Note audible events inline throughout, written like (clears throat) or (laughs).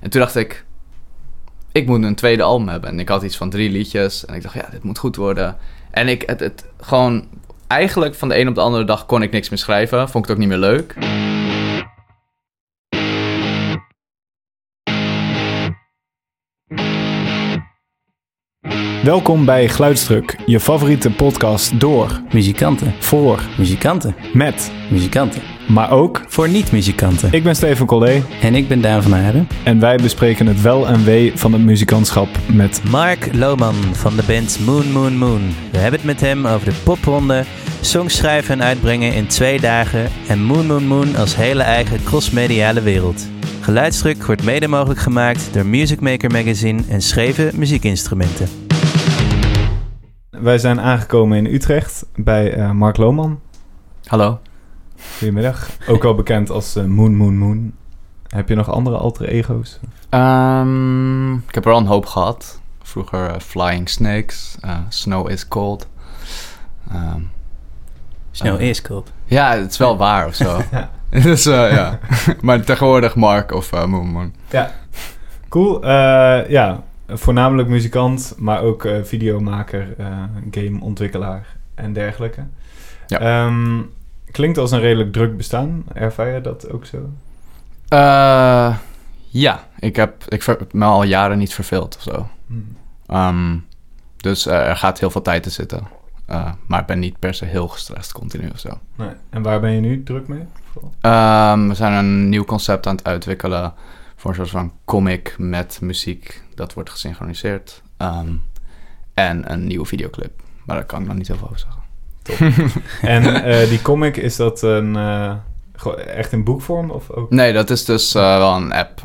En toen dacht ik, ik moet een tweede album hebben. En ik had iets van drie liedjes. En ik dacht, ja, dit moet goed worden. En ik, het, het gewoon, eigenlijk van de een op de andere dag kon ik niks meer schrijven. Vond ik het ook niet meer leuk. Welkom bij Geluidsdruk, je favoriete podcast door, Muzikanten, voor, muzikanten, met, muzikanten. Maar ook. Voor niet-muzikanten. Ik ben Steven Collé En ik ben Daan van Aarden. en wij bespreken het wel en wee van het muzikantschap met Mark Lohman van de band Moon Moon Moon. We hebben het met hem over de popronde, songs schrijven en uitbrengen in twee dagen en Moon Moon Moon als hele eigen crossmediale wereld. Geluidsdruk wordt mede mogelijk gemaakt door Music Maker Magazine en Schreven Muziekinstrumenten. Wij zijn aangekomen in Utrecht bij eh, Mark Lohman. Hallo. Goedemiddag. Ook wel bekend als eh, Moon Moon Moon. Heb je nog andere alter ego's? Ehm, ik heb er al een hoop gehad. Vroeger eh, Flying Snakes, eh, Snow is Cold. Ehm, Snow is cold. ja, het is wel waar of zo. (laughs) (laughs) dus eh, ja. maar tegenwoordig Mark of Moon Moon. Ja. Cool. Eh, ja, voornamelijk muzikant, maar ook eh, videomaker, eh, gameontwikkelaar en dergelijke. Ja. Ehm, klinkt als een redelijk druk bestaan. Ervaar je dat ook zo? Eh, ja, ik heb, ik ver- me al jaren niet verveeld of zo. Hmm. Ehm, dus eh, er gaat heel veel tijd in zitten. Eh, maar ik ben niet per se heel gestrest continu of zo. Nee. En waar ben je nu druk mee? Ehm, we zijn een nieuw concept aan het uitwikkelen voor een soort van comic met muziek. Dat wordt gesynchroniseerd. Ehm, en een nieuwe videoclip. Maar daar kan ik nog niet heel veel over zeggen. (laughs) En eh, die comic, is dat een, eh, echt in boekvorm of ook? Nee, dat is dus eh, wel een app.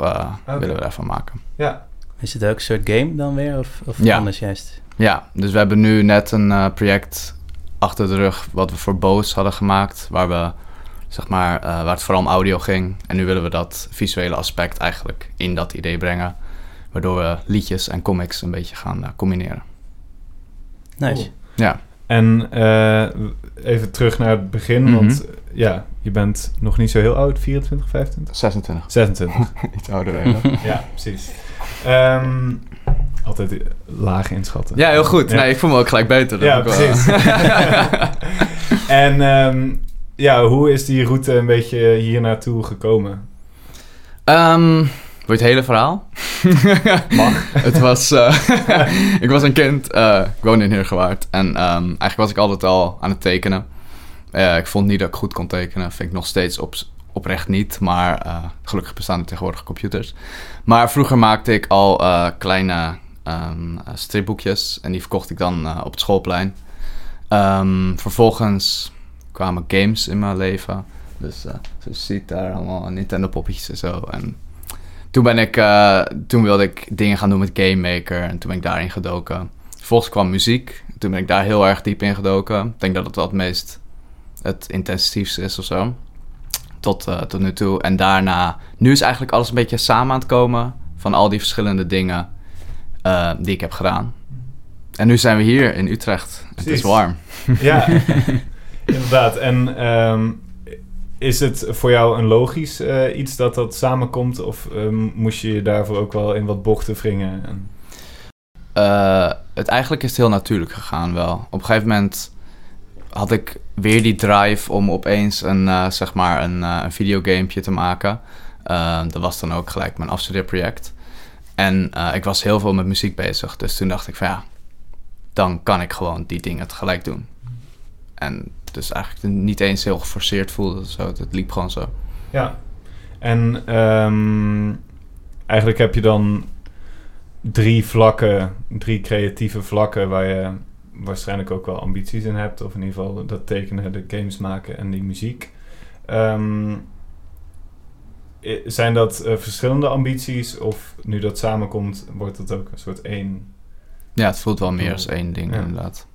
Willen we daarvan maken. Ja. Is het ook een soort game dan weer of, of Ja. anders juist? Ja, dus we hebben nu net een eh, project achter de rug wat we voor Boos hadden gemaakt. Waar we, zeg maar, eh, waar het vooral om audio ging. En nu willen we dat visuele aspect eigenlijk in dat idee brengen. Waardoor we liedjes en comics een beetje gaan combineren. Nice. Cool. Ja, En eh, even terug naar het begin, Mhm. want ja, je bent nog niet zo heel oud, 24, 25? 26. 26. Iets ouder werden. ja, precies. Ehm, altijd laag inschatten. Ja, heel goed. Ja. Nee, ik voel me ook gelijk beter. Dat Ja, precies. (laughs) (laughs) en ehm, ja, hoe is die route een beetje hier naartoe gekomen? Ehm, wil je het hele verhaal? (laughs) Mag. het was... eh, (laughs) ik was een kind. eh, ik woonde in Heergewaard. En ehm, eigenlijk was ik altijd al aan het tekenen. Eh, ik vond niet dat ik goed kon tekenen. Vind ik nog steeds op, oprecht niet. Maar gelukkig bestaan er tegenwoordig computers. Maar vroeger maakte ik al kleine ehm, eh, stripboekjes. En die verkocht ik dan op het schoolplein. Ehm, vervolgens kwamen games in mijn leven. Dus je ziet daar allemaal Nintendo poppetjes en zo. En toen ben ik, eh, toen wilde ik dingen gaan doen met Game Maker. En toen ben ik daarin gedoken. Vervolgens kwam muziek. Toen ben ik daar heel erg diep in gedoken. Ik denk dat het wel het meest, het intensiefste is of zo. Tot, eh, tot nu toe. En daarna, nu is eigenlijk alles een beetje samen aan het komen. Van al die verschillende dingen eh, die ik heb gedaan. En nu zijn we hier in Utrecht. Het is warm. Ja, (laughs) inderdaad. En ehm, is het voor jou een logisch eh, iets dat dat samenkomt? Of ehm, moest je je daarvoor ook wel in wat bochten wringen? En... Eh, het eigenlijk is het heel natuurlijk gegaan wel. Op een gegeven moment had ik weer die drive om opeens een, eh, zeg maar een, een videogamepje te maken. Eh, dat was dan ook gelijk mijn afstudeerproject. En ik was heel veel met muziek bezig. Dus toen dacht ik van ja, dan kan ik gewoon die dingen tegelijk doen. En dus eigenlijk niet eens heel geforceerd voelde. Zo. Het liep gewoon zo. Ja. En ehm, eigenlijk heb je dan drie vlakken, drie creatieve vlakken waar je waarschijnlijk ook wel ambities in hebt. Of in ieder geval dat tekenen, de games maken en die muziek. Ehm, zijn dat eh, verschillende ambities? Of nu dat samenkomt, wordt het ook een soort één? Ja, het voelt wel meer als één ding Ja. inderdaad.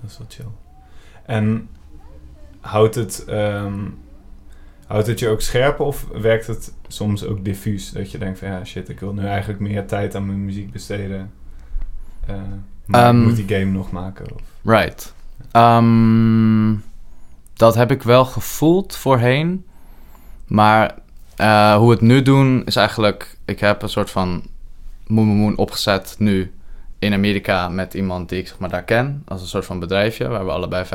Dat is wel chill. En houdt het, ehm, houdt het je ook scherp of werkt het soms ook diffuus? Dat je denkt van ja, shit, ik wil nu eigenlijk meer tijd aan mijn muziek besteden. Eh, maar Ehm, ik moet die game nog maken. Of, Right. Ehm, dat heb ik wel gevoeld voorheen. Maar Eh, hoe we het nu doen is eigenlijk... Ik heb een soort van Moon Moon Moon opgezet nu in Amerika met iemand die ik zeg maar daar ken. Als een soort van bedrijfje waar we allebei 50%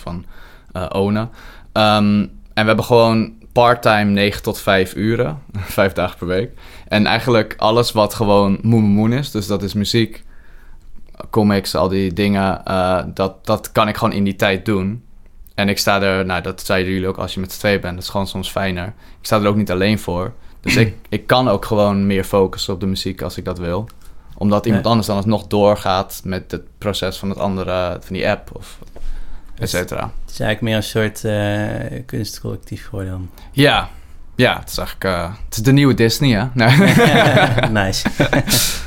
van eh ownen. Ehm, en we hebben gewoon part-time 9 tot 5 uren. (laughs) Vijf dagen per week. En eigenlijk alles wat gewoon Moon Moon is. Dus dat is muziek, comics, al die dingen. eh, dat, dat kan ik gewoon in die tijd doen. En ik sta er, nou dat zeiden jullie ook als je met z'n tweeën bent. Dat is gewoon soms fijner. Ik sta er ook niet alleen voor. Dus ik, ik kan ook gewoon meer focussen op de muziek als ik dat wil. Omdat iemand anders dan alsnog doorgaat met het proces van het andere, van die app of et cetera. Het is eigenlijk meer een soort eh, kunstcollectief geworden dan. Ja, ja, het is eigenlijk eh, het is de nieuwe Disney, hè? Nee. (laughs) (laughs) nice.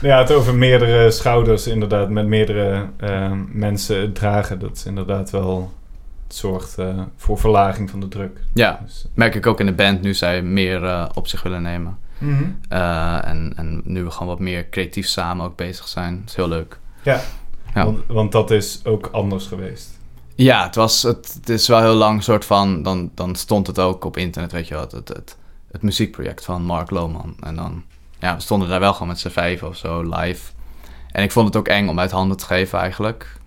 Ja, het over meerdere schouders, inderdaad, met meerdere ehm, mensen dragen. Dat is inderdaad wel... Zorgt eh, voor verlaging van de druk. ja, Dus, merk ik ook in de band nu zij meer eh, op zich willen nemen. mhm. Eh, en, en nu we gewoon wat meer creatief samen ook bezig zijn. Dat is heel leuk. Ja, Ja. Want, want dat is ook anders geweest. Ja, het, was, het, het is wel heel lang soort van... Dan, dan stond het ook op internet, weet je. Het, het, het, het muziekproject van Mark Lohman. En dan... Ja, we stonden daar wel gewoon met z'n vijf of zo live. En ik vond het ook eng om uit handen te geven eigenlijk.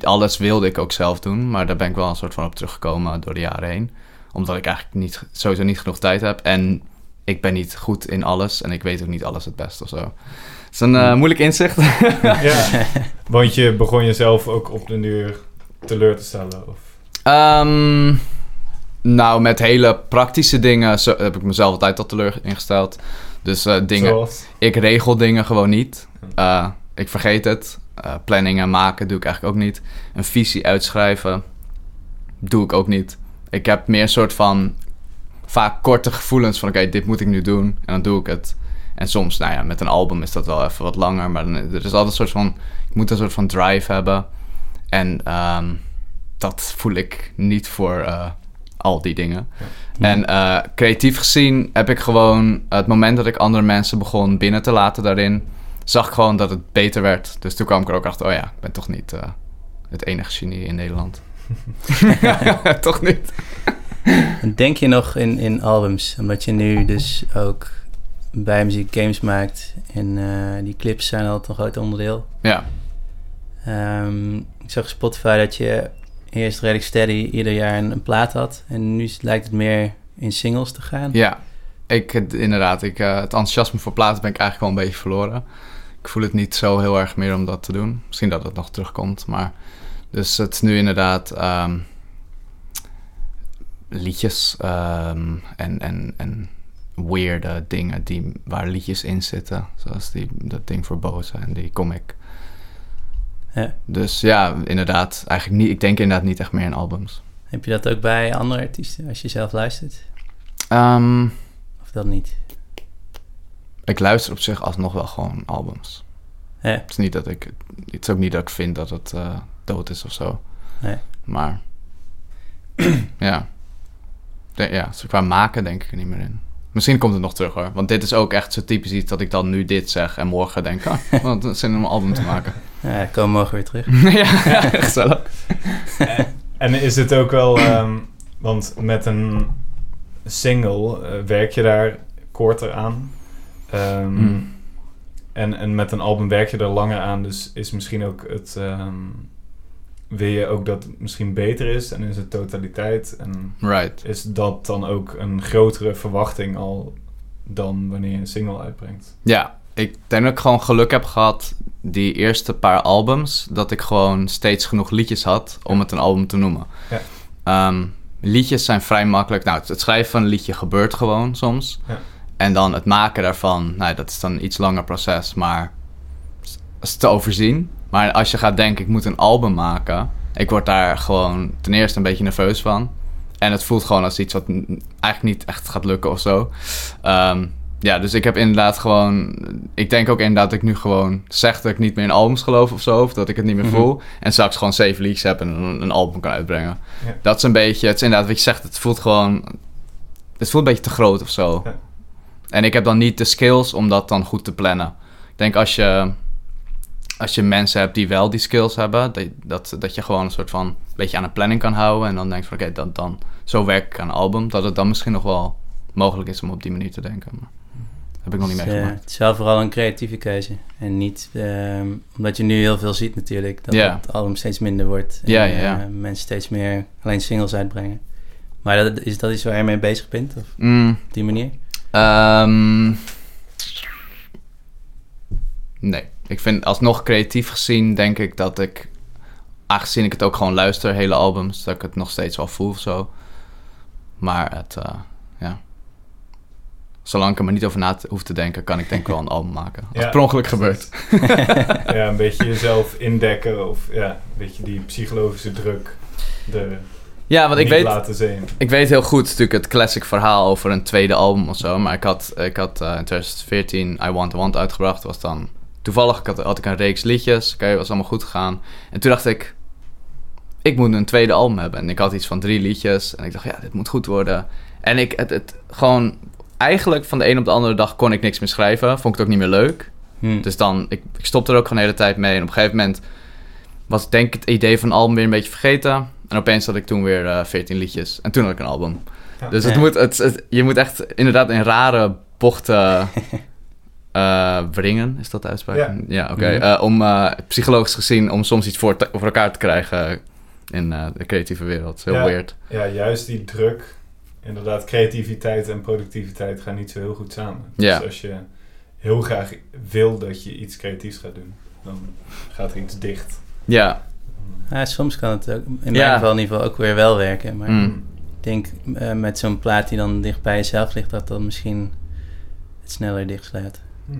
Alles wilde ik ook zelf doen. Maar daar ben ik wel een soort van op teruggekomen door de jaren heen. Omdat ik eigenlijk niet, sowieso niet genoeg tijd heb. En ik ben niet goed in alles. En ik weet ook niet alles het beste of zo. Het is een eh, moeilijk inzicht. (laughs) ja, (laughs) want je begon jezelf ook op de duur teleur te stellen. Of... Ehm, nou, met hele praktische dingen zo, heb ik mezelf altijd al teleur ingesteld. Dus eh, dingen, Zoals? ik regel dingen gewoon niet. Eh, ik vergeet het. Eh, planningen maken doe ik eigenlijk ook niet. Een visie uitschrijven doe ik ook niet. Ik heb meer een soort van vaak korte gevoelens van oké, dit moet ik nu doen. En dan doe ik het. En soms, nou ja, met een album is dat wel even wat langer. Maar dan, er is altijd een soort van, ik moet een soort van drive hebben. En ehm, dat voel ik niet voor eh, al die dingen. En eh, creatief gezien heb ik gewoon... Het moment dat ik andere mensen begon binnen te laten daarin... zag ik gewoon dat het beter werd. Dus toen kwam ik er ook achter... oh ja, ik ben toch niet eh, het enige genie in Nederland. (laughs) (laughs) toch niet? Denk je nog in, in albums? Omdat je nu dus ook bij muziek games maakt. En eh, die clips zijn altijd een groot onderdeel. Ja, Ehm, ik zag Spotify dat je eerst redelijk steady ieder jaar een, een plaat had. En nu lijkt het meer in singles te gaan. ja. Ik, inderdaad, ik, eh, het enthousiasme voor platen ben ik eigenlijk wel een beetje verloren. Ik voel het niet zo heel erg meer om dat te doen. Misschien dat het nog terugkomt, maar... Dus het is nu inderdaad... ehm, liedjes ehm, en, en, en weirde dingen die, waar liedjes in zitten. Zoals die, dat ding voor Boza en die comic. Ja. Dus ja, inderdaad. Eigenlijk niet, ik denk inderdaad niet echt meer in albums. Heb je dat ook bij andere artiesten als je zelf luistert? Ehm, Of dat niet? Ik luister op zich alsnog wel gewoon albums. Ja. Het is, niet dat ik, het is ook niet dat ik vind dat het eh, dood is of zo. Nee. Maar (clears throat) ja. De- ja, dus qua maken denk ik er niet meer in. Misschien komt het nog terug hoor. Want dit is ook echt zo typisch iets dat ik dan nu dit zeg en morgen denk, (laughs) ah, want het is zin om een album te maken. Ja, komen we morgen weer terug. (laughs) ja, (laughs) gezellig. En is het ook wel... ehm, want met een single eh, werk je daar korter aan. Ehm, Mm. en, en met een album werk je er langer aan. Dus is misschien ook het... ehm, wil je ook dat het misschien beter is en is het totaliteit. En Right. is dat dan ook een grotere verwachting al dan wanneer je een single uitbrengt? Ja, ik denk dat ik gewoon geluk heb gehad die eerste paar albums, dat ik gewoon steeds genoeg liedjes had om het een album te noemen. Ja. Ehm, liedjes zijn vrij makkelijk. Nou, het- het schrijven van een liedje gebeurt gewoon soms. Ja. En dan het maken daarvan, nou, dat is dan een iets langer proces, maar is- te overzien. Maar als je gaat denken, ik moet een album maken, ik word daar gewoon ten eerste een beetje nerveus van. En het voelt gewoon als iets wat eigenlijk niet echt gaat lukken of zo. Ehm, ja, dus ik heb inderdaad gewoon... Ik denk ook inderdaad dat ik nu gewoon zeg dat ik niet meer in albums geloof of zo. Of dat ik het niet meer Mhm. voel. En straks gewoon zeven leaks heb en een, een album kan uitbrengen. Ja. Dat is een beetje... Het is inderdaad wat je zegt. Het voelt gewoon... Het voelt een beetje te groot of zo. Ja. En ik heb dan niet de skills om dat dan goed te plannen. Ik denk als je... Als je mensen hebt die wel die skills hebben... Dat, dat, dat je gewoon een soort van... Een beetje aan een planning kan houden. En dan denk je van... Oké, dan, dan... Zo werk ik aan een album. Dat het dan misschien nog wel mogelijk is om op die manier te denken. Maar heb ik nog niet Dus, eh, meegemaakt. het is wel vooral een creatieve keuze. En niet ehm, omdat je nu heel veel ziet natuurlijk. Dat het album steeds minder wordt. En Ja, ja, ja. eh, mensen steeds meer alleen singles uitbrengen. Maar dat, is dat iets waar je mee bezig bent? Of Mm, op die manier? Ehm, nee, ik vind alsnog creatief gezien denk ik dat ik, aangezien ik het ook gewoon luister, hele albums, dat ik het nog steeds wel voel of zo. Maar het, eh, ja. Zolang ik er maar niet over na te- hoef te denken, kan ik denk ik wel een album maken. Als Ja. het per ongeluk gebeurt. (laughs) ja, een beetje jezelf indekken of ja, een beetje die psychologische druk de Ja, want ik weet, laten zien. ik weet heel goed natuurlijk het classic verhaal over een tweede album of zo. Maar ik had, ik had eh, in 2014 I Want Want uitgebracht. was dan toevallig ik had, had ik een reeks liedjes. Oké, was allemaal goed gegaan. En toen dacht ik, ik moet een tweede album hebben. En ik had iets van drie liedjes. En ik dacht, ja, dit moet goed worden. En ik, het, het gewoon, eigenlijk van de een op de andere dag kon ik niks meer schrijven. Vond ik het ook niet meer leuk. Hm. Dus dan, ik, ik stopte er ook gewoon de hele tijd mee. En op een gegeven moment was denk ik het idee van een album weer een beetje vergeten. En opeens had ik toen weer eh 14 liedjes. En toen had ik een album. Ja. Dus het Ja. moet, het, het- je moet echt inderdaad in rare bochten (laughs) eh wringen. Is dat de uitspraak? Ja. oké. Mhm. Eh, om eh, psychologisch gezien, om soms iets voor, te- voor elkaar te krijgen in eh, de creatieve wereld. Heel Ja. weird. Ja, juist die druk. Inderdaad, creativiteit en productiviteit gaan niet zo heel goed samen. Ja. Dus als je heel graag wil dat je iets creatiefs gaat doen, dan gaat er iets dicht. Ja. Ja, soms kan het ook, in Ja. mijn geval in ieder geval ook weer wel werken. Maar Mm. ik denk eh, met zo'n plaat die dan dicht bij jezelf ligt, dat dat misschien het sneller dichtslaat. Hm.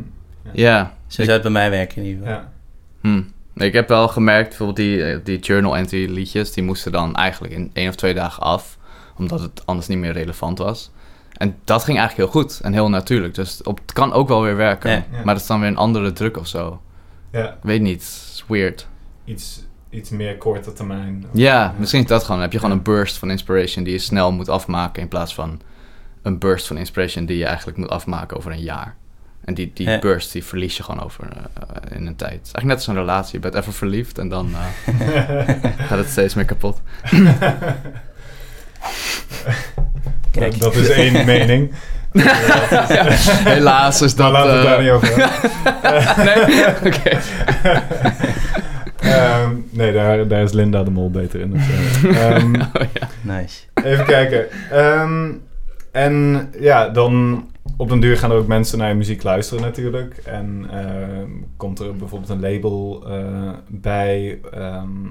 Ja. Zo zou het bij mij werken in ieder geval. Ja. Hm. Ik heb wel gemerkt, bijvoorbeeld die, eh, die journal entry liedjes, die moesten dan eigenlijk in één of twee dagen af, omdat het anders niet meer relevant was. En dat ging eigenlijk heel goed en heel natuurlijk. Dus op, het kan ook wel weer werken. Ja. Maar dat is dan weer een andere druk of zo. ja, Ik weet niet, het is weird. iets, iets meer korte termijn. Ja, misschien is dat gewoon. Dan heb je gewoon een burst van inspiration die je snel moet afmaken, in plaats van een burst van inspiration die je eigenlijk moet afmaken over een jaar. En die, die Ja. burst die verlies je gewoon over eh, in een tijd. Eigenlijk net als een relatie. Je bent even verliefd en dan eh, (laughs) gaat het steeds meer kapot. (laughs) Kijk. Dat is één mening. (laughs) Helaas is dat... Maar laten we het eh, daar niet over hebben. nee? Oké. Ehm, nee, daar, daar is Linda de Mol beter in. Dus, eh, (laughs) ehm, Oh, ja. Nice. even kijken. Ehm, en ja, dan op den duur gaan er ook mensen naar je muziek luisteren natuurlijk. En ehm, komt er bijvoorbeeld een label eh, bij. ehm,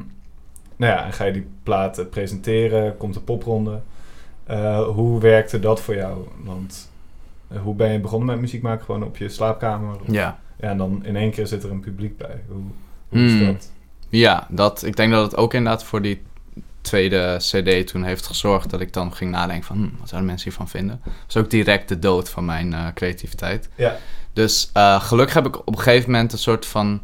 nou ja, en ga je die platen presenteren, komt de popronde. Eh, hoe werkte dat voor jou? Want hoe ben je begonnen met muziek maken? Gewoon op je slaapkamer? Of- Ja. Ja, en dan in één keer zit er een publiek bij. Hoe, hoe is Hmm. dat? Ja, dat, ik denk dat het ook inderdaad voor die tweede CD toen heeft gezorgd dat ik dan ging nadenken van hm, wat zouden mensen hiervan vinden. Dat was ook direct de dood van mijn eh, creativiteit. Ja. Dus eh, gelukkig heb ik op een gegeven moment een soort van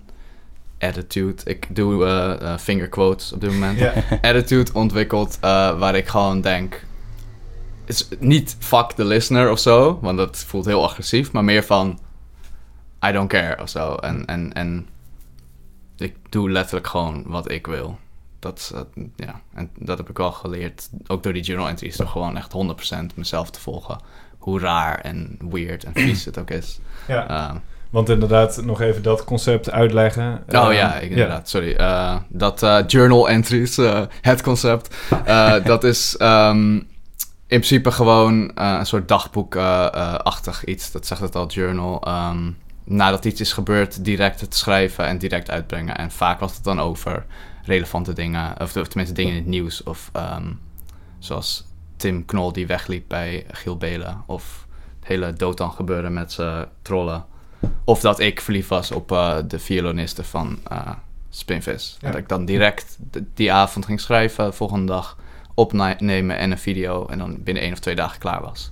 attitude. Ik doe eh, finger quotes op dit moment. Ja. (laughs) attitude ontwikkeld waar ik gewoon denk. Is niet fuck the listener of zo, want dat voelt heel agressief, maar meer van I don't care of zo. En, en, en ik doe letterlijk gewoon wat ik wil. Dat, ja, en dat heb ik wel geleerd. Ook door die journal entries, door gewoon echt 100% mezelf te volgen. Hoe raar en weird en vies het ook is. (clears throat) ja. Ehm, Want inderdaad, nog even dat concept uitleggen. Oh Ehm, ja, ik, inderdaad, sorry. Eh, dat eh, journal entries, eh, het concept, (laughs) dat is ehm, in principe gewoon een soort dagboek-achtig iets. Dat zegt het al, journal. Ehm, nadat iets is gebeurd, direct het schrijven en direct uitbrengen. En vaak was het dan over relevante dingen, of, of tenminste dingen in het nieuws. Of ehm, zoals Tim Knol die wegliep bij Giel Belen. Of het hele dooddan gebeuren met zijn trollen. Of dat ik verliefd was op eh, de violoniste van eh Spinvis. Ja. Dat ik dan direct die avond ging schrijven, volgende dag opnemen en een video. En dan binnen één of twee dagen klaar was.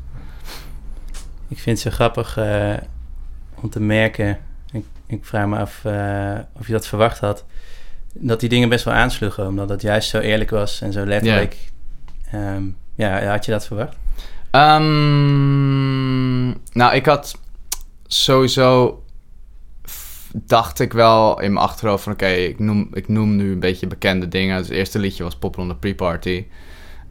Ik vind het zo grappig eh, om te merken. Ik, ik vraag me af eh, of je dat verwacht had. Dat die dingen best wel aansloegen, omdat het juist zo eerlijk was en zo letterlijk. Ehm, ja, had je dat verwacht? Ehm, nou, ik had sowieso... dacht ik wel in mijn achterhoofd van... Oké, ik, noem, ik noem nu een beetje bekende dingen. Dus het eerste liedje was Pop on the Pre-Party.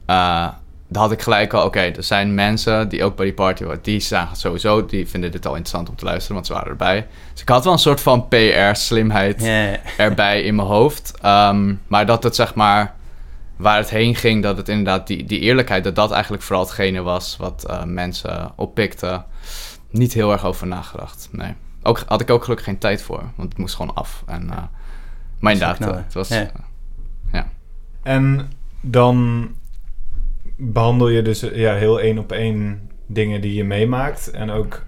Eh, dan had ik gelijk al, oké, er zijn mensen die ook bij die party waren. Die zagen sowieso, die vinden dit al interessant om te luisteren, want ze waren erbij. Dus ik had wel een soort van PR-slimheid erbij in mijn hoofd. Ehm, maar dat het zeg maar waar het heen ging, dat het inderdaad die, die eerlijkheid, dat dat eigenlijk vooral hetgene was wat eh, mensen oppikten. Niet heel erg over nagedacht. Nee. Ook, had ik ook gelukkig geen tijd voor, want het moest gewoon af. En, uh, maar inderdaad, het was. Ja. eh, ja. En dan behandel je dus ja, heel één op één dingen die je meemaakt. En ook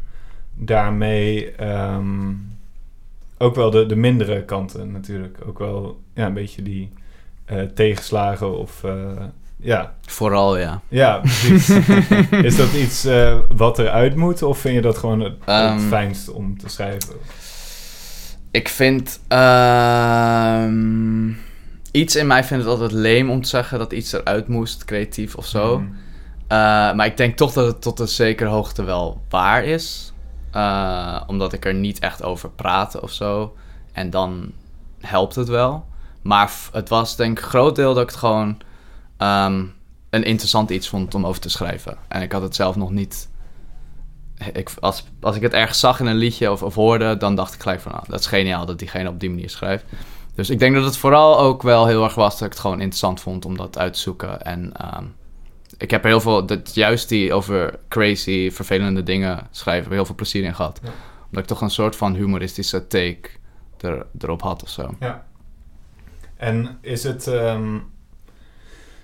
daarmee ehm, ook wel de, de mindere kanten natuurlijk. Ook wel ja, een beetje die eh, tegenslagen of... eh, ja, Vooral, ja. ja, precies. (laughs) Is dat iets eh, wat eruit moet? Of vind je dat gewoon het, het Ehm. fijnst om te schrijven? Ik vind. ehm, iets in mij vindt het altijd leem om te zeggen dat iets eruit moest, creatief of zo. Mm. Eh, maar ik denk toch dat het tot een zekere hoogte wel waar is. Eh, omdat ik er niet echt over praatte of zo. En dan helpt het wel. Maar het was denk ik een groot deel dat ik het gewoon ehm, een interessant iets vond om over te schrijven. En ik had het zelf nog niet. Ik, als, als ik het ergens zag in een liedje of, of hoorde, dan dacht ik gelijk van, nou, dat is geniaal dat diegene op die manier schrijft. Dus ik denk dat het vooral ook wel heel erg was dat ik het gewoon interessant vond om dat uit te zoeken. En ehm, ik heb heel veel, dat, juist die over crazy, vervelende dingen schrijven, heb heel veel plezier in gehad. Ja. Omdat ik toch een soort van humoristische take er, erop had of zo. Ja. En is het... ehm,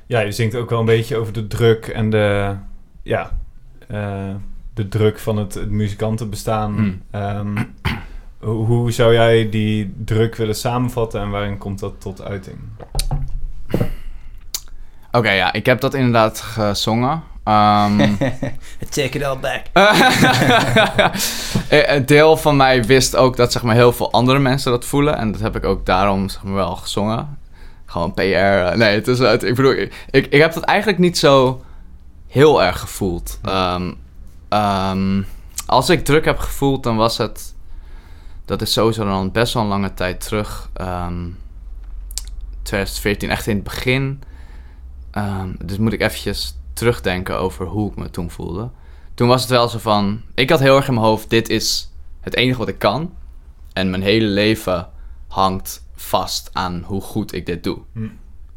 ja, je zingt ook wel een beetje over de druk en de... Ja, eh, de druk van het, het muzikantenbestaan. Ehm, hoe, zou jij die druk willen samenvatten en waarin komt dat tot uiting? Oké, ja, ik heb dat inderdaad gezongen. Ehm, (laughs) Take it all back. (laughs) Eh, Een deel van mij wist ook dat zeg maar, heel veel andere mensen dat voelen. En dat heb ik ook daarom zeg maar, wel gezongen. Gewoon PR. eh, Nee, het is, het, ik bedoel, ik, ik, ik heb dat eigenlijk niet zo heel erg gevoeld. Ehm, ehm, als ik druk heb gevoeld, dan was het... Dat is sowieso dan best wel een lange tijd terug. Ehm 2014, echt in het begin. Ehm, dus moet ik eventjes terugdenken over hoe ik me toen voelde. Toen was het wel zo van... Ik had heel erg in mijn hoofd... Dit is het enige wat ik kan. En mijn hele leven hangt vast aan hoe goed ik dit doe. Hm.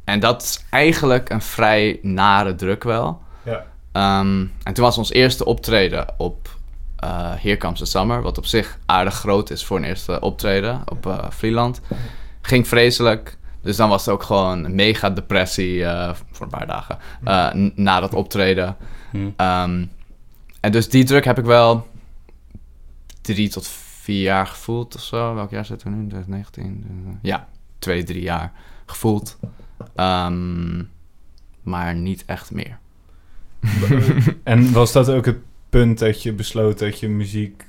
En dat is eigenlijk een vrij nare druk wel. Ja. Ehm, en toen was ons eerste optreden op eh Here Comes the Summer. Wat op zich aardig groot is voor een eerste optreden op Vlieland. Ging vreselijk. Dus dan was het ook gewoon een mega depressie eh, voor een paar dagen. na dat optreden. Hm. Ehm, en dus die druk heb ik wel drie tot vier jaar gevoeld of zo. Welk jaar zitten we nu? 2019? Eh, ja, twee, drie jaar gevoeld. Ehm, maar niet echt meer. (laughs) En was dat ook het punt dat je besloot dat je muziek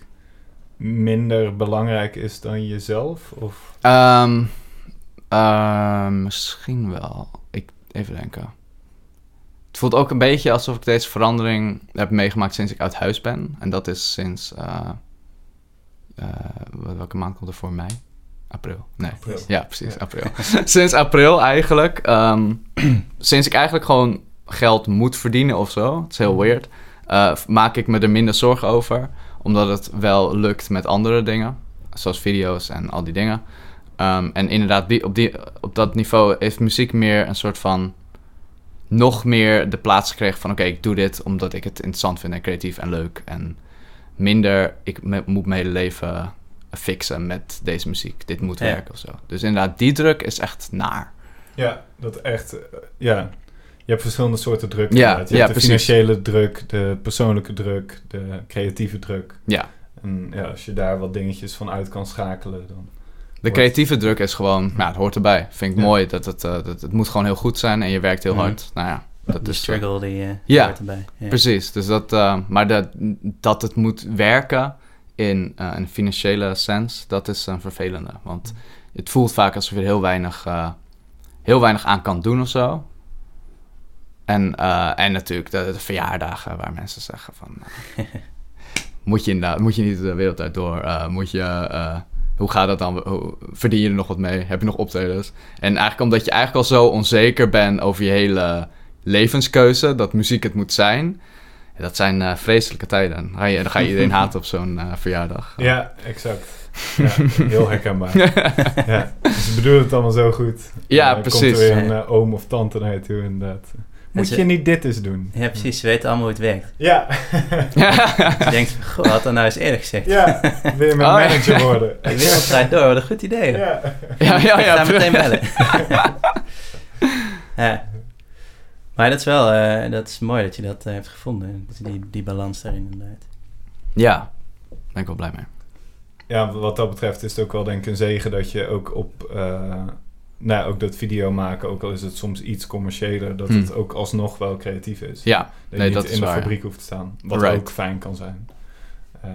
minder belangrijk is dan jezelf? Of? Ehm, ehm, misschien wel. Ik, even denken. Het voelt ook een beetje alsof ik deze verandering heb meegemaakt sinds ik uit huis ben. En dat is sinds... eh, eh, welke maand komt er voor mij? April. Nee. April. Ja, precies, Ja. april. (laughs) sinds april eigenlijk. ehm, (clears throat) sinds ik eigenlijk gewoon geld moet verdienen of zo. Het is heel weird. Eh, maak ik me er minder zorgen over. Omdat het wel lukt met andere dingen. Zoals video's en al die dingen. Ehm, en inderdaad, die, op, die, op dat niveau heeft muziek meer een soort van... Nog meer de plaats gekregen van... Oké, ik doe dit omdat ik het interessant vind en creatief en leuk. En minder, ik me- moet mijn hele leven fixen met deze muziek. Dit moet Ja. werken of zo. Dus inderdaad, die druk is echt naar. Ja, dat echt... eh, ja, je hebt verschillende soorten druk. Ja. Je ja, hebt de precies. financiële druk, de persoonlijke druk, de creatieve druk. Ja. En ja, als je daar wat dingetjes van uit kan schakelen, dan... De creatieve druk is gewoon, nou, het hoort erbij. Vind ik Ja. mooi. Dat het, eh, dat, het moet gewoon heel goed zijn en je werkt heel hard. Nou ja, dat De is... eh, struggle die eh Ja, hoort erbij. Ja. Precies, dus dat, eh, maar dat, dat het moet werken in eh, een financiële sens, dat is een vervelende. Want het voelt vaak alsof je er heel weinig, eh, heel weinig aan kan doen of zo. En, eh, en natuurlijk de, de verjaardagen waar mensen zeggen van... eh, (laughs) moet, je inderdaad, moet je niet de wereld uit door? Eh, moet je... eh, hoe gaat dat dan? Hoe, verdien je er nog wat mee? Heb je nog optredens? En eigenlijk omdat je eigenlijk al zo onzeker bent over je hele levenskeuze dat muziek het moet zijn. Dat zijn eh, vreselijke tijden. Dan ga, je, dan ga je iedereen (laughs) haten op zo'n eh, verjaardag. Ja, exact. Ja, heel herkenbaar. (laughs) ja. Dus ze bedoelen het allemaal zo goed. Ja, precies. komt er weer een oom of tante naar je toe inderdaad. Moet ze- je niet dit eens doen? Ja, precies. Ze weten allemaal hoe het werkt. Ja. (laughs) Je denkt, goh, had dat nou eens eerder gezegd. ja, wil je mijn Oh, ja. manager worden? De wereld draait door, wat een goed idee. Ja. ja, ja, Ik ja. ga meteen bellen. (laughs) ja. Maar dat is wel, eh, dat is mooi dat je dat eh, hebt gevonden. Die, die balans daarin inderdaad. Ja, daar ben ik wel blij mee. Ja, wat dat betreft is het ook wel denk ik een zegen dat je ook op... eh, nou, ook dat video maken, ook al is het soms iets commerciëler, dat Hmm. het ook alsnog wel creatief is. Ja, Dat je nee, niet dat in is de waar. fabriek hoeft te staan. Wat Right. ook fijn kan zijn. Ehm,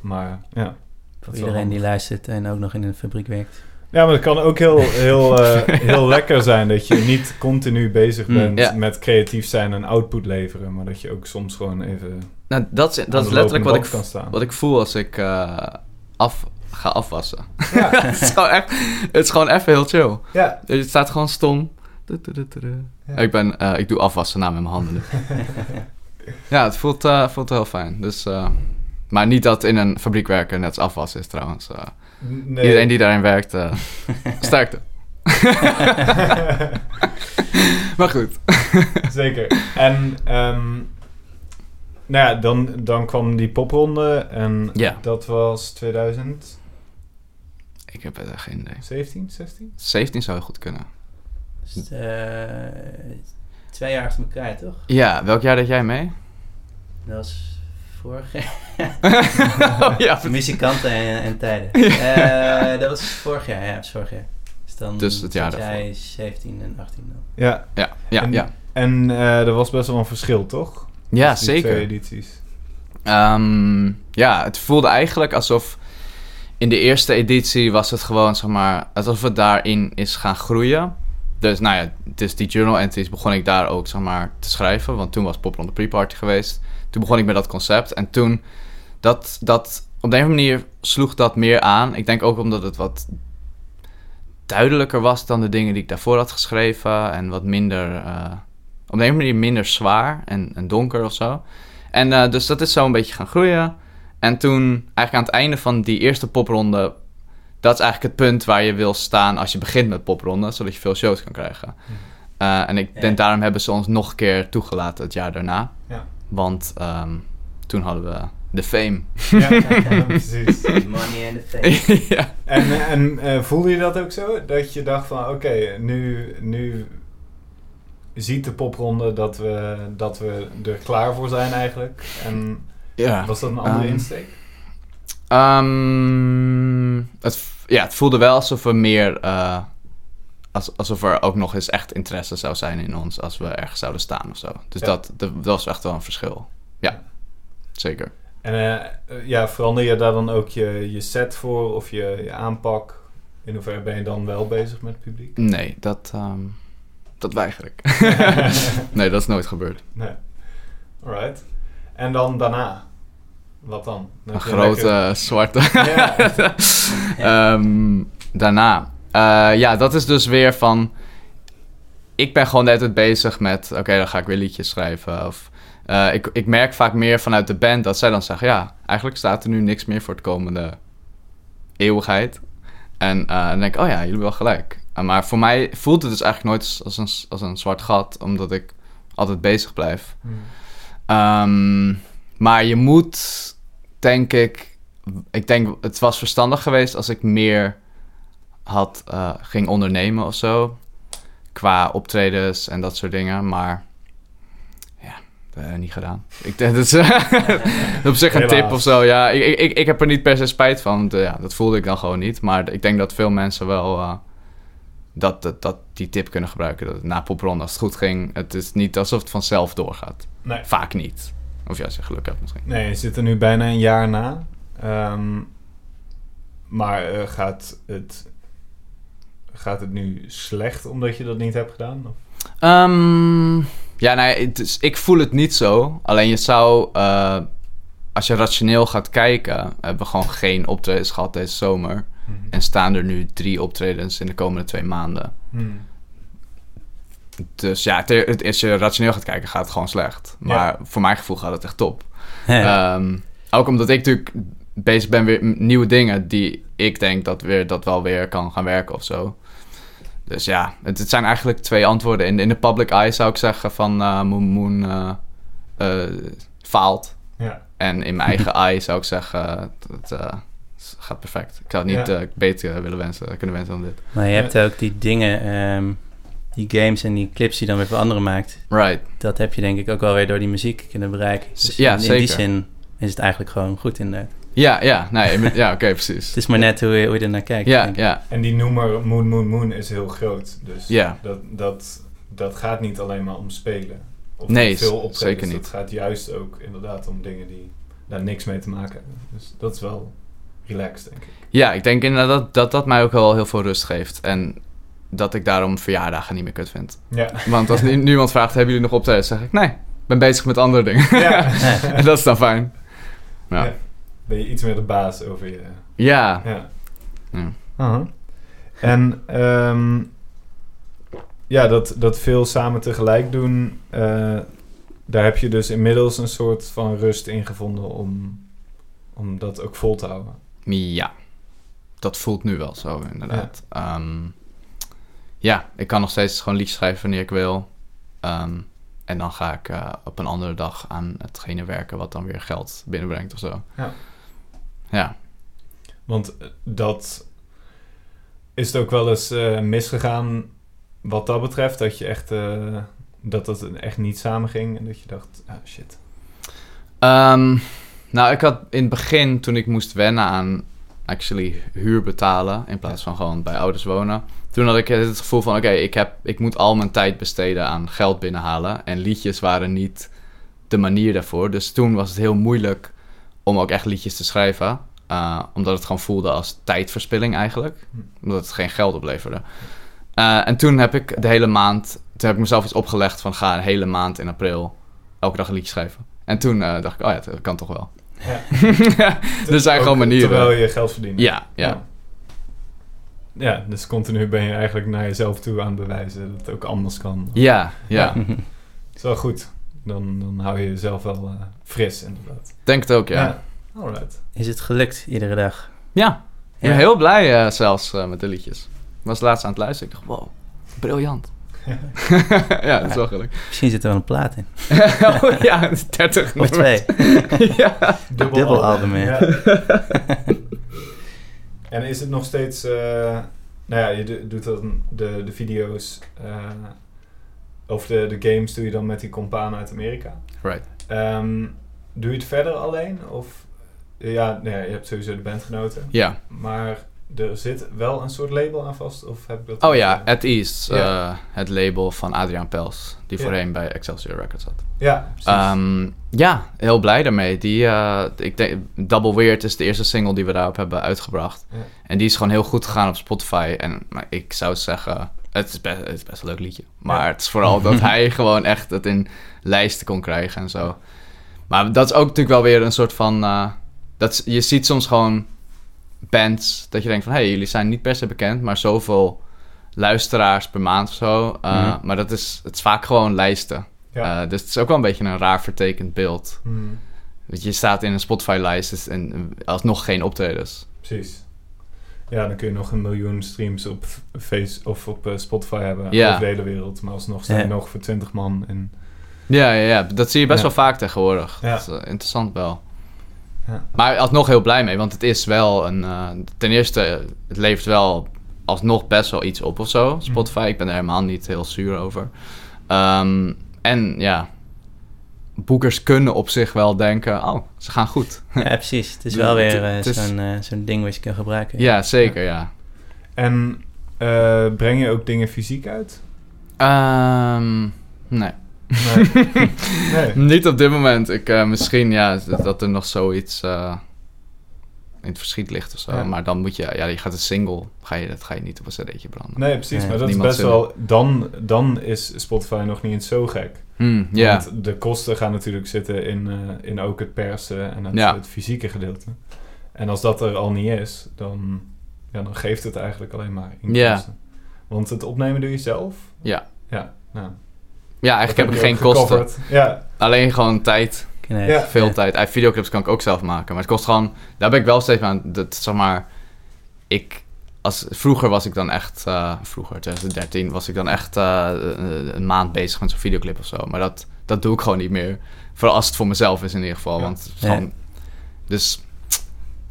maar ja. dat Voor iedereen die luistert en ook nog in een fabriek werkt. Ja, maar het kan ook heel, heel, (laughs) eh, heel lekker zijn dat je niet continu bezig Hmm, bent ja. met creatief zijn en output leveren. Maar dat je ook soms gewoon even Nou, dat is, dat is letterlijk wat ik, band kan staan. wat ik voel als ik eh, af, ga afwassen. Ja, (laughs) het, is gewoon echt, het is gewoon even heel chill. ja. Het staat gewoon stom. Ja. Ik, ben, eh, ik doe afwassen na met mijn handen (laughs) ja, het voelt, eh, voelt heel fijn. Dus, eh, maar niet dat in een fabriek werken net als afwassen is trouwens. Nee. Iedereen die daarin werkt, (laughs) sterkte. maar goed. Zeker. En ehm, nou ja, dan, dan kwam die popronde en Ja. dat was 2017, Ik heb echt geen idee. 16? 17 zou heel goed kunnen. Dus, eh, twee jaar achter elkaar, toch? Ja, welk jaar deed jij mee? Dat was vorig jaar. (laughs) oh, ja, Muzikanten en, en tijden. (laughs) Eh, dat was vorig jaar, ja, vorig jaar. Dus, dan Dus het jaar zat daarvoor. jij 17 en 18 dan. Ja. ja, ja, En- ja. En eh, er was best wel een verschil, toch? Ja, Tussen die Twee zeker. edities. Ehm, ja, het voelde eigenlijk alsof in de eerste editie was het gewoon, zeg maar, alsof het daarin is gaan groeien. Dus nou ja, dus die journal entries begon ik daar ook, zeg maar, te schrijven. Want toen was Pop Rond de Pre-Party geweest. Toen begon ik met dat concept. En toen, dat, dat, op de een of andere manier sloeg dat meer aan. Ik denk ook omdat het wat duidelijker was dan de dingen die ik daarvoor had geschreven. En wat minder, eh, op de een of andere manier minder zwaar en, en donker of zo. En eh, dus dat is zo een beetje gaan groeien. En toen, eigenlijk aan het einde van die eerste popronde... dat is eigenlijk het punt waar je wil staan als je begint met popronde... zodat je veel shows kan krijgen. Eh, en ik Ja. denk, daarom hebben ze ons nog een keer toegelaten het jaar daarna. Ja. Want ehm, toen hadden we de fame. Ja, (laughs) precies. Money and the fame. ja. En, en eh, voelde je dat ook zo? Dat je dacht van, oké, nu, nu ziet de popronde dat we, dat we er klaar voor zijn eigenlijk. En ja. was dat een andere Ehm, insteek? Ehm, het, ja, het voelde wel alsof we meer... eh, als, alsof er ook nog eens echt interesse zou zijn in ons... als we ergens zouden staan of zo. Dus Ja. dat, dat was echt wel een verschil. Ja, zeker. En eh, ja, verander je daar dan ook je, je set voor of je, je aanpak? In hoeverre ben je dan wel bezig met het publiek? Nee, dat, ehm, dat weiger ik. (laughs) nee, dat is nooit gebeurd. Nee. Alright. En dan daarna? Wat dan? Dan Een grote lekker- zwarte... Ja. (laughs) Ehm, daarna. Eh, ja, dat is dus weer van... Ik ben gewoon tijd bezig met... Oké, dan ga ik weer liedjes schrijven. Of, eh, ik, ik merk vaak meer vanuit de band dat zij dan zeggen... Ja, eigenlijk staat er nu niks meer voor het komende eeuwigheid. En eh, dan denk ik, oh ja, jullie hebben wel gelijk. Eh, maar voor mij voelt het dus eigenlijk nooit als een, als een zwart gat... omdat ik altijd bezig blijf. Hmm. Ehm, maar je moet, denk ik, ik denk het was verstandig geweest als ik meer had eh, ging ondernemen of zo. Qua optredens en dat soort dingen. Maar ja, eh, niet gedaan. Ik denk (laughs) dat is (laughs) op zich een tip of zo. Ja, ik, ik, ik heb er niet per se spijt van. Want, ja, dat voelde ik dan gewoon niet. Maar ik denk dat veel mensen wel dat, dat, dat die tip kunnen gebruiken. Dat na popron, als het goed ging, het is niet alsof het vanzelf doorgaat. Nee. Vaak niet. Of ja, als je geluk hebt misschien. Nee, je zit er nu bijna een jaar na. Ehm, maar eh, gaat, het, gaat het nu slecht omdat je dat niet hebt gedaan? Of? Ehm, ja, nou, ja, het is- ik voel het niet zo. Alleen je zou, eh, als je rationeel gaat kijken, hebben we gewoon geen optredens gehad deze zomer. En staan er nu drie optredens in de komende twee maanden. Hmm. Dus ja, het- als je rationeel gaat kijken, gaat het gewoon slecht. Maar voor mijn gevoel gaat het echt top. Ehm, ook omdat ik natuurlijk bezig ben weer met nieuwe dingen die ik denk dat, weer, dat wel weer kan gaan werken of zo. Dus ja, het, het zijn eigenlijk twee antwoorden. In, in de public eye zou ik zeggen van eh Moon Moon eh, eh, faalt. Ja. En in mijn eigen (laughs) eye zou ik zeggen, het gaat perfect. Ik zou het niet Ja. eh, beter willen wensen, kunnen wensen dan dit. Maar je hebt ook die dingen, ehm, die games en die clips die dan weer voor anderen maakt. Right. Dat heb je denk ik ook wel weer door die muziek kunnen bereiken. Dus ja, in, in zeker. die zin is het eigenlijk gewoon goed inderdaad. Ja, ja, nee, ja, oké, precies. Het is maar net hoe je, hoe je er naar kijkt. Ja, ja, En die noemer Moon Moon Moon is heel groot. Dus Ja. dat, dat, dat gaat niet alleen maar om spelen. Of Nee, veel optredens. zeker Het niet. gaat juist ook inderdaad om dingen die daar niks mee te maken hebben. Dus dat is wel relaxed, denk ik. ja, ik denk inderdaad dat, dat dat mij ook wel heel veel rust geeft. En dat ik daarom verjaardagen niet meer kut vind. Ja. Want als nu, (laughs) nu iemand vraagt, hebben jullie nog optreden? zeg ik, nee, ik ben bezig met andere dingen. ja. (laughs) en dat is dan fijn. Ja. Ja. Ben je iets meer de baas over je... Ja. Ja. Ja. Aha. En ehm, ja, dat, dat veel samen tegelijk doen, eh, daar heb je dus inmiddels een soort van rust in gevonden om, om dat ook vol te houden. Ja, dat voelt nu wel zo, inderdaad. Ja, ja ik kan nog steeds gewoon liedjes schrijven wanneer ik wil. Ehm, en dan ga ik eh, op een andere dag aan hetgene werken wat dan weer geld binnenbrengt of zo. Ja. Ja. Want eh, dat is het ook wel eens eh, misgegaan wat dat betreft, dat je echt dat het echt niet samenging en dat je dacht, ah shit. Ehm, nou, ik had in het begin, toen ik moest wennen aan actually huur betalen in plaats van gewoon bij ouders wonen. Toen had ik het gevoel van, oké, ik ik, ik moet al mijn tijd besteden aan geld binnenhalen. En liedjes waren niet de manier daarvoor. Dus toen was het heel moeilijk om ook echt liedjes te schrijven. Uh, omdat het gewoon voelde als tijdverspilling eigenlijk. Omdat het geen geld opleverde. Uh, en toen heb ik de hele maand, toen heb ik mezelf iets opgelegd van ga een hele maand in april elke dag een liedje schrijven. En toen uh, dacht ik, oh ja, dat kan toch wel. Ja. (laughs) er zijn gewoon manieren. Terwijl je geld verdient. Ja, ja, ja. Ja, dus continu ben je eigenlijk naar jezelf toe aan het bewijzen dat het ook anders kan. Ja, ja. ja. is wel goed. Dan, dan hou je jezelf wel uh, fris, inderdaad. Denk het ook, ja. ja. Alright. Is het gelukt iedere dag? Ja. Ik ben heel blij uh, zelfs uh, met de liedjes. Ik was laatst aan het luisteren. Ik dacht, wow, briljant. (laughs) ja, dat is wel gelukt. Misschien zit er wel een plaat in. (laughs) oh, ja, 30 Of twee. (laughs) ja. Dubbel, Dubbel album, ja. en is het nog steeds... Uh, nou ja, je doet dan de, de video's... Uh, of de, de games doe je dan met die compaan uit Amerika. Right. Um, doe je het verder alleen? Of... Ja, nee, je hebt sowieso de bandgenoten. Ja. Maar er zit wel een soort label aan vast? Of heb ik dat oh ja, At East. Uh, het label van Adriaan Pels. Die voorheen bij Excelsior Records zat. Ja, um, ja, heel blij daarmee. Die, uh, ik denk, Double Weird is de eerste single die we daarop hebben uitgebracht. En die is gewoon heel goed gegaan op Spotify. En maar ik zou zeggen, het is, best, het is best een leuk liedje. Maar het is vooral dat (laughs) hij gewoon echt het in lijsten kon krijgen en zo. Maar dat is ook natuurlijk wel weer een soort van... Uh, dat, je ziet soms gewoon bands dat je denkt van... hé, hey, jullie zijn niet per se bekend, maar zoveel luisteraars per maand of zo. Uh, mm-hmm. Maar dat is, het is vaak gewoon lijsten. Ja. Uh, dus het is ook wel een beetje een raar vertekend beeld. Mm. Dat je staat in een Spotify-lijst en alsnog geen optredens. Precies. Ja, dan kun je nog een miljoen streams op Face of op uh, Spotify hebben ja. over de hele wereld. Maar alsnog sta je ja. nog voor 20 man in. Ja, ja, ja, dat zie je best wel vaak tegenwoordig. Ja. Dat is uh, interessant wel. Ja. Maar alsnog heel blij mee, want het is wel een... Uh, ten eerste, het levert wel alsnog best wel iets op of zo. Spotify, mm. ik ben er helemaal niet heel zuur over. Um, en ja, boekers kunnen op zich wel denken, oh, ze gaan goed. Ja, (laughs) precies. Het is wel weer uh, zo'n uh, zo'n ding wat je kan gebruiken. Ja, zeker, ja. ja. En uh, breng je ook dingen fysiek uit? Um, nee. Nee. nee. (laughs) Niet op dit moment. Ik, uh, misschien ja, dat er nog zoiets uh, in het verschiet ligt of zo. Ja. Maar dan moet je, ja, je gaat een single, ga je, dat ga je niet op een cd'tje branden. Nee, precies. Nee. Maar dat is best wel, dan, dan is Spotify nog niet eens zo gek. Mm, yeah. Want de kosten gaan natuurlijk zitten in, uh, in ook het persen en het, ja. het, fysieke gedeelte. En als dat er al niet is, dan, ja, dan geeft het eigenlijk alleen maar inkomsten. Ja. Want het opnemen doe je zelf? Ja. Ja, nou, Ja, eigenlijk heb ik geen kosten. Ja, Alleen gewoon tijd. Nee. Ja. Veel tijd. Videoclips kan ik ook zelf maken. Maar het kost gewoon... Daar ben ik wel steeds aan... Dat, zeg maar... Ik... Als, vroeger was ik dan echt... eh, vroeger, 2013, was ik dan echt eh, een- een maand bezig met zo'n videoclip of zo. Maar dat, dat doe ik gewoon niet meer. Vooral als het voor mezelf is in ieder geval. Ja. Want het is Ja. gewoon... Dus...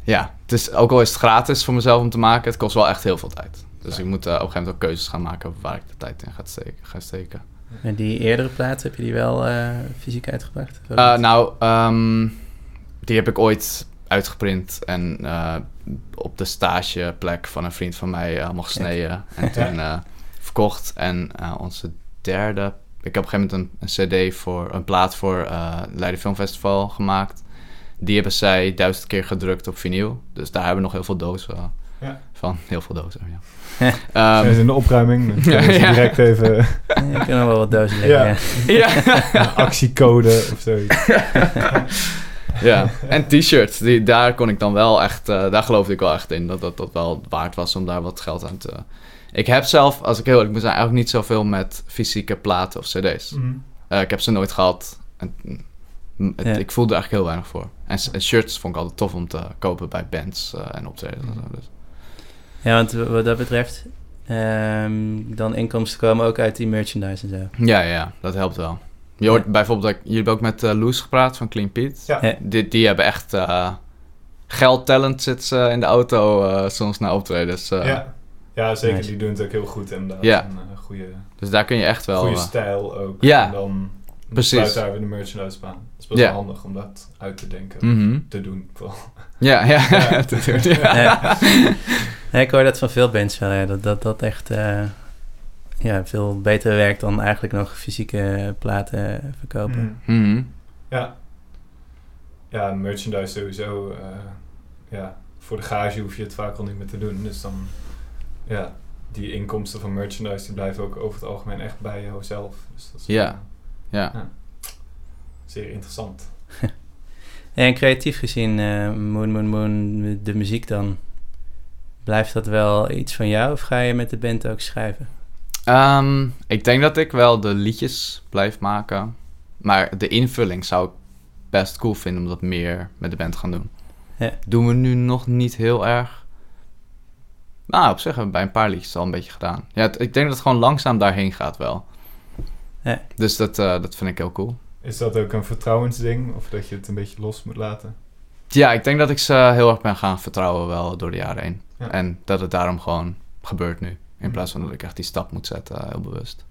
Ja, het is, ook al is het gratis voor mezelf om te maken, het kost wel echt heel veel tijd. Dus Ja. ik moet eh, op een gegeven moment ook keuzes gaan maken waar ik de tijd in ga steken. Ga steken. En die eerdere platen, heb je die wel eh, fysiek uitgebracht? Eh, nou, ehm, die heb ik ooit uitgeprint en eh, op de stageplek van een vriend van mij allemaal gesneden (laughs) en toen verkocht. En onze derde, ik heb op een gegeven moment een, een cd voor, een plaat voor Leiden Filmfestival gemaakt. Die hebben zij duizend keer gedrukt op vinyl. Dus daar hebben we nog heel veel dozen. Van. Heel veel dozen, ja. zijn Ehm, ze in de opruiming. Dan kunnen ze (laughs) Ja. direct even ik kan wel wat dozen leggen. Ja. Ja. actiecode of zoiets. (laughs) Ja, en t-shirts, die, daar kon ik dan wel echt, eh, daar geloofde ik wel echt in, dat dat, dat wel waard was om daar wat geld aan te... Ik heb zelf, als ik heel eerlijk moet zijn, eigenlijk niet zoveel met fysieke platen of cd's. Mhm. Eh, ik heb ze nooit gehad. En, mm, het- Ja. Ik voelde er eigenlijk heel weinig voor. En, shirts vond ik altijd tof om te kopen bij bands eh, en optredens en zo. Dus. Ja, want wat dat betreft, ehm, dan inkomsten komen ook uit die merchandise en zo. Ja, ja, dat helpt wel. Je hoort bijvoorbeeld, dat jullie hebben ook met eh Loes gepraat van Clean Pete. Ja. Ja. Die, die hebben echt uh, geldtalent zitten ze in de auto eh, soms naar optredens. eh. ja. ja, zeker. Nice. Die doen het ook heel goed. En Ja. een eh, goede, Dus daar kun je echt wel... goede eh, stijl ook. Ja. En dan Precies. sluit daar weer de merchandise op aan. Dat is best Ja. wel handig om dat uit te denken. mhm. Te doen. vooral. Ja, ja. (laughs) Ja. (laughs) te doen, ja. Ja. Ja, ik hoor dat van veel bands wel, ja, dat dat, dat echt eh, ja, veel beter werkt dan eigenlijk nog fysieke platen verkopen. Mhm. Mhm. Ja. Ja, merchandise sowieso. eh, ja, voor de gage hoef je het vaak al niet meer te doen. Dus dan, ja, die inkomsten van merchandise die blijven ook over het algemeen echt bij jouzelf. Dus dat is Ja. Ja. zeer interessant. (laughs) En creatief gezien, eh, Moon Moon Moon, de muziek dan, blijft dat wel iets van jou of ga je met de band ook schrijven? Ehm, ik denk dat ik wel de liedjes blijf maken. Maar de invulling zou ik best cool vinden om dat meer met de band te gaan doen. Ja. Doen we nu nog niet heel erg. Nou, op zich hebben we bij een paar liedjes al een beetje gedaan. Ja, ik denk dat het gewoon langzaam daarheen gaat wel. Ja. Dus dat, eh, dat vind ik heel cool. Is dat ook een vertrouwensding? Of dat je het een beetje los moet laten? Ja, ik denk dat ik ze heel erg ben gaan vertrouwen wel door de jaren heen. Ja. En dat het daarom gewoon gebeurt nu. In Mhm. plaats van dat ik echt die stap moet zetten, eh, heel bewust.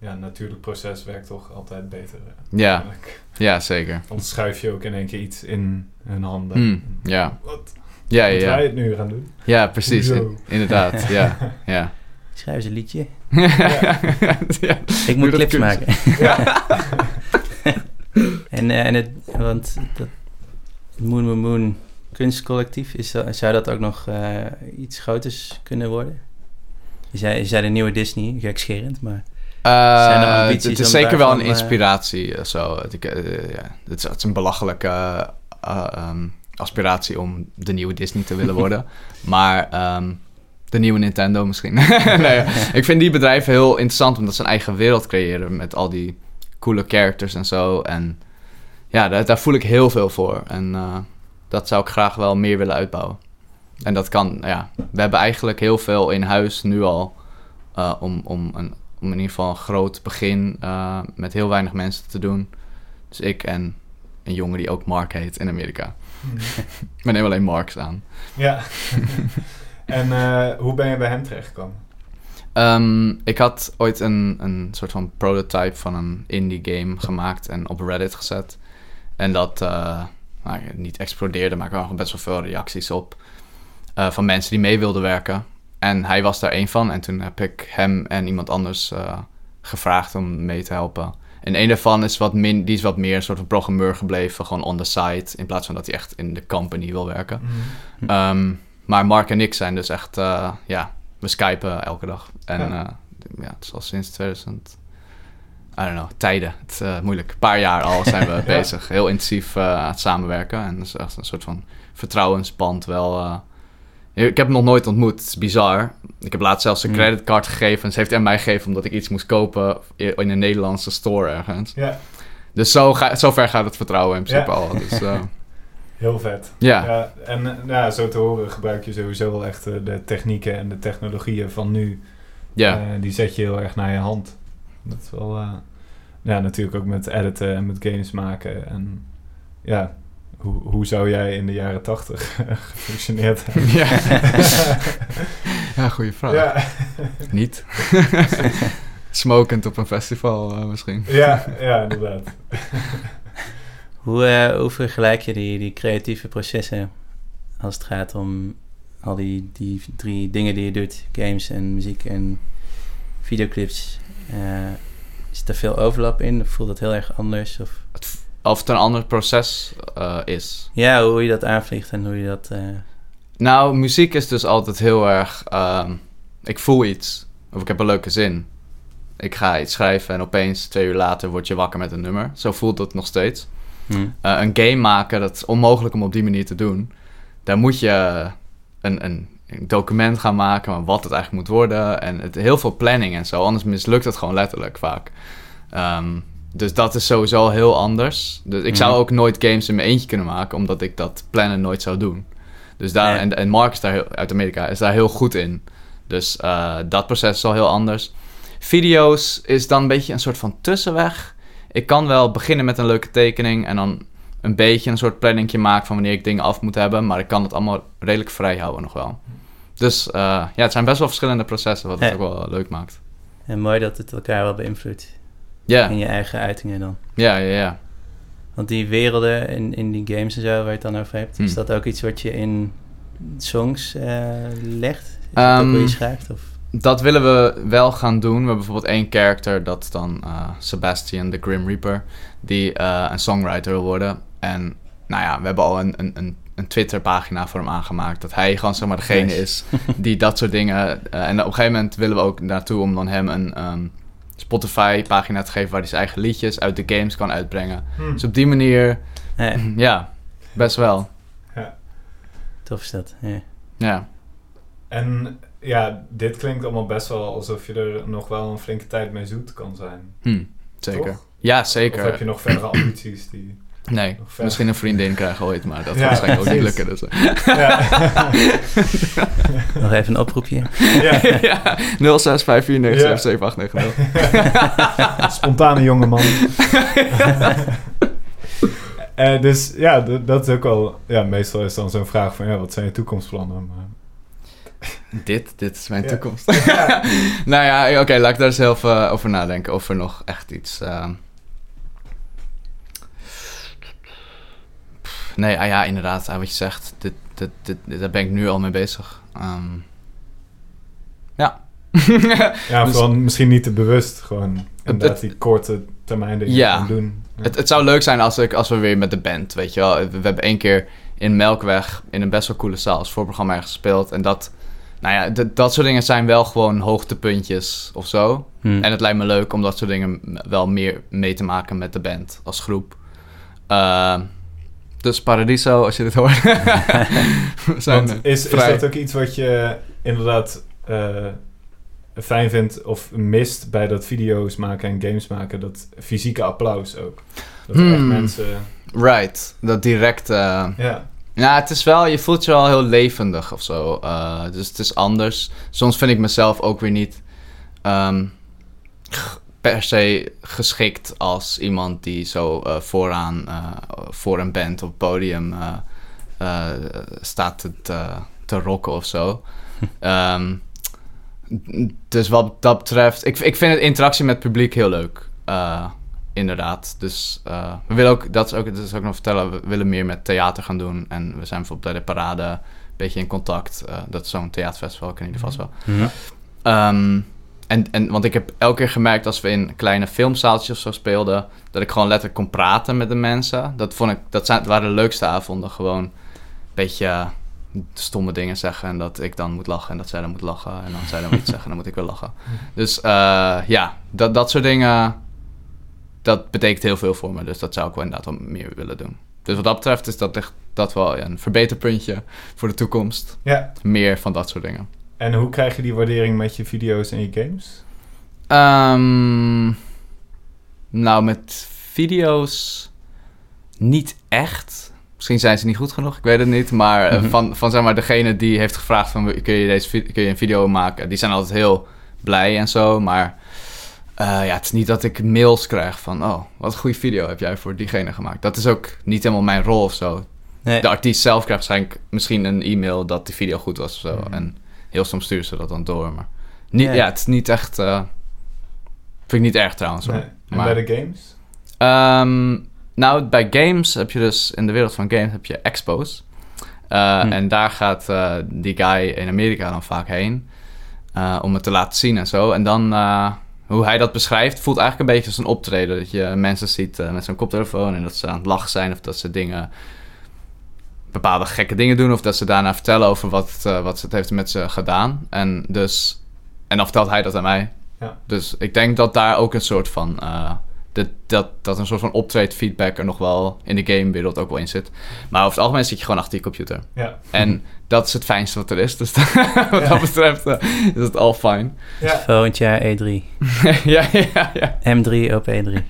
Ja, een natuurlijk proces werkt toch altijd beter. Ja, eigenlijk. ja zeker. Anders schuif je ook in één keer iets in hun handen. Hmm, ja. Wat? Ja, ja, Moeten wij ja. het nu gaan doen? ja, precies. In- inderdaad, ja. (laughs) ja. Schrijf eens een liedje. (laughs) ja. Ik moet clips maken. (laughs) En, eh, en het, want dat Moon Moon Moon kunstcollectief, is dat, zou dat ook nog eh, iets groters kunnen worden? Je zei, je zei de nieuwe Disney, gekscherend, maar... Zijn er Eh, ambities het is zeker wel een inspiratie. zo. Het, ja. het, is, het is een belachelijke eh, eh, ehm, aspiratie om de nieuwe Disney te willen worden. (laughs) maar ehm, de nieuwe Nintendo misschien. (laughs) nee, (laughs) ik vind die bedrijven heel interessant omdat ze een eigen wereld creëren met al die coole characters en zo. En ja, daar, daar voel ik heel veel voor. En eh, dat zou ik graag wel meer willen uitbouwen. En dat kan, ja. We hebben eigenlijk heel veel in huis nu al eh, om, om, een, om in ieder geval een groot begin eh, met heel weinig mensen te doen. Dus ik en een jongen die ook Mark heet in Amerika. (laughs) Ik neem alleen Marks aan. ja. En eh, hoe ben je bij hem terechtgekomen? Ehm, ik had ooit een, een soort van prototype van een indie game gemaakt en op Reddit gezet. En dat eh, nou, niet explodeerde, maar ik had best wel veel reacties op. eh, van mensen die mee wilden werken. En hij was daar één van. En toen heb ik hem en iemand anders gevraagd om mee te helpen. En een daarvan is wat, min, die is wat meer een soort van programmeur gebleven, gewoon on the side. In plaats van dat hij echt in de company wil werken. Ehm, maar Mark en ik zijn dus echt, eh, ja, we skypen elke dag. En Ja. ja, ja het is al sinds 2000, I don't know, tijden. Het is eh, moeilijk. Een paar jaar al zijn we (laughs) bezig. Heel intensief eh, aan het samenwerken. En dat is echt een soort van vertrouwensband wel, eh, Ik heb hem nog nooit ontmoet. Het is bizar. Ik heb laatst zelfs een Hmm. creditcard gegeven. En ze heeft aan mij gegeven omdat ik iets moest kopen in een Nederlandse store ergens. Ja, Dus zo, ga, zo ver gaat het vertrouwen in principe Ja. al. Dus, eh, (laughs) heel vet. ja. Ja, en nou, zo te horen gebruik je sowieso wel echt eh, de technieken en de technologieën van nu. ja. Eh, die zet je heel erg naar je hand. Dat is wel... eh, ja, natuurlijk ook met editen en met games maken. En ja, hoe, hoe zou jij in de jaren tachtig (laughs) gefunctioneerd hebben? ja. (laughs) ja, goede vraag. ja, Niet. (laughs) Smokend op een festival misschien. ja, ja, inderdaad. Hoe, eh, hoe vergelijk je die, die creatieve processen als het gaat om al die, die drie dingen die je doet? Games en muziek en videoclips. Eh, is er veel overlap in? Of voelt dat heel erg anders? Of, Of het een ander proces eh, is. ja, hoe je dat aanvliegt en hoe je dat... eh, Nou, muziek is dus altijd heel erg... ehm, ik voel iets. Of ik heb een leuke zin. Ik ga iets schrijven en opeens twee uur later word je wakker met een nummer. Zo voelt het nog steeds. Hm. Eh, een game maken, dat is onmogelijk om op die manier te doen. Daar moet je een, een, een document gaan maken van wat het eigenlijk moet worden. En het, heel veel planning en zo. Anders mislukt het gewoon letterlijk vaak. Ehm, dus dat is sowieso heel anders. Dus ik zou Mhm. ook nooit games in mijn eentje kunnen maken, omdat ik dat plannen nooit zou doen. Dus daar, Nee. en, en Mark is daar heel, uit Amerika is daar heel goed in. Dus eh, dat proces is al heel anders. Video's is dan een beetje een soort van tussenweg. Ik kan wel beginnen met een leuke tekening en dan een beetje een soort planningje maken van wanneer ik dingen af moet hebben. Maar ik kan het allemaal redelijk vrij houden nog wel. Dus eh, ja, het zijn best wel verschillende processen, wat het Ja. ook wel leuk maakt. En mooi dat het elkaar wel beïnvloedt. Ja, In je eigen uitingen dan. ja, ja, ja. Want die werelden in, in die games en zo waar je het dan over hebt, is Hm. dat ook iets wat je in songs eh, legt? Is dat ook Ehm, hoe je schrijft? Of? Dat willen we wel gaan doen. We hebben bijvoorbeeld één character, dat is dan eh, Sebastian, de Grim Reaper, die eh, een songwriter wil worden. En nou ja, we hebben al een, een, een, een Twitter-pagina voor hem aangemaakt. Dat hij gewoon zeg maar degene Nice. is die dat soort dingen... eh, en op een gegeven moment willen we ook naartoe om dan hem een ehm, Spotify-pagina te geven... waar hij zijn eigen liedjes uit de games kan uitbrengen. Hm. Dus op die manier, Ja, ja, best wel. tof is dat. Ja. Ja. En ja, dit klinkt allemaal best wel alsof je er nog wel een flinke tijd mee zoet kan zijn. Hm, zeker. Toch? Ja, zeker. Of heb je nog verdere ambities die... Nee, misschien een vriendin krijgen ooit, maar dat Ja, gaat waarschijnlijk ook niet lukken. Dus. eh. Ja. Nog even een oproepje. ja. (laughs) ja, 0654977890. (laughs) Spontane jongeman. (laughs) Eh, dus ja, dat is ook wel... Ja, meestal is dan zo'n vraag van... Ja, wat zijn je toekomstplannen? Maar, (laughs) dit, dit is mijn Ja. toekomst. (laughs) (laughs) nou ja, oké, laat ik daar eens zelf eh, over nadenken. Of er nog echt iets... ehm, pff, Nee, ah ja, inderdaad, ah, wat je zegt. Dit, dit, dit, daar ben ik nu al mee bezig. Ehm, ja. ja, Dus- vooral misschien niet te bewust. Gewoon inderdaad het- die korte termijn dingen Ja. doen. Ja. Het, het zou leuk zijn als, ik, als we weer met de band, weet je wel. We, we hebben één keer in Melkweg in een best wel coole zaal als voorprogramma gespeeld. En dat, nou ja, d- dat soort dingen zijn wel gewoon hoogtepuntjes of zo. Hm. En het lijkt me leuk om dat soort dingen wel meer mee te maken met de band als groep. Eh, dus Paradiso, als je dit hoort. (laughs) zijn is, dat ook iets wat je inderdaad eh, fijn vindt of mist bij dat video's maken en games maken? Dat fysieke applaus ook. Dat echt Hmm. mensen... Right, dat direct... eh, Ja, Ja, het is wel, je voelt je wel heel levendig of zo. Eh, dus het is anders. Soms vind ik mezelf ook weer niet ehm, per se geschikt als iemand die zo eh, vooraan eh, voor een band op het podium staat te, te, te rocken of zo. (laughs) Ehm, dus wat dat betreft, ik, ik vind het interactie met het publiek heel leuk. Inderdaad. Dus eh, we willen ook, dat is ook, dat is ook nog vertellen, we willen meer met theater gaan doen. En we zijn bijvoorbeeld bij de parade een beetje in contact. Eh, dat is zo'n theaterfestival, ken je die vast wel. Hm. Ehm, en, en, want ik heb elke keer gemerkt als we in kleine filmzaaltjes of zo speelden, dat ik gewoon letterlijk kon praten met de mensen. Dat, vond ik, dat zijn, waren de leukste avonden. Gewoon een beetje eh, stomme dingen zeggen en dat ik dan moet lachen en dat zij dan moet lachen. En dan zij dan moet (laughs) zeggen en dan moet ik weer lachen. Dus ja, dat, dat soort dingen, dat betekent heel veel voor me. Dus dat zou ik wel inderdaad wel meer willen doen. Dus wat dat betreft is dat echt dat wel een verbeterpuntje voor de toekomst. Ja. Meer van dat soort dingen. En hoe krijg je die waardering met je video's en je games? Ehm, nou, met video's niet echt. Misschien zijn ze niet goed genoeg, ik weet het niet. Maar eh, Mhm. van, van zeg maar degene die heeft gevraagd van... kun je, deze, kun je een video maken? Die zijn altijd heel blij en zo. Maar eh, ja, het is niet dat ik mails krijg van... oh, wat een goede video heb jij voor diegene gemaakt. Dat is ook niet helemaal mijn rol of zo. Nee. De artiest zelf krijgt waarschijnlijk misschien een e-mail... dat die video goed was of zo. Mhm. En heel soms sturen ze dat dan door. Maar niet, Ja. ja, het is niet echt... eh, vind ik niet erg trouwens hoor. Nee. En Maar- bij de games? Ehm, nou, bij games heb je dus in de wereld van games heb je expos. Eh, Hm. En daar gaat eh, die guy in Amerika dan vaak heen. eh, om het te laten zien en zo. En dan, eh, hoe hij dat beschrijft, voelt eigenlijk een beetje als een optreden. Dat je mensen ziet eh, met zo'n koptelefoon en dat ze aan het lachen zijn. Of dat ze dingen, bepaalde gekke dingen doen. Of dat ze daarna vertellen over wat, eh, wat het heeft met ze gedaan. En dus, en dan vertelt hij dat aan mij. Ja. Dus ik denk dat daar ook een soort van... dat, dat, dat een soort van optreed feedback er nog wel in de gamewereld ook wel in zit. Maar over het algemeen zit je gewoon achter je computer. Ja. En dat is het fijnste wat er is. Dus (laughs) wat Ja. dat betreft eh, is het al fijn. Ja. Volgend jaar E3. (laughs) ja, ja, ja. M3 op E3.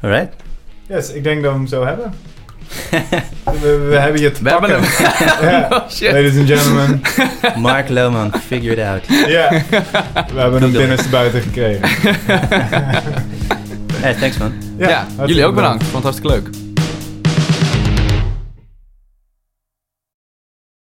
Alright. (laughs) Yes, ik denk dat we hem zo hebben. We, we hebben je te We hebben hem. Ja. (laughs) Oh, shit. Ladies and gentlemen. Mark Lohman, figure it out. Ja. We hebben hem binnenste buiten gekregen. Hey, thanks man. Ja, jullie ook bedankt. Vond het hartstikke leuk.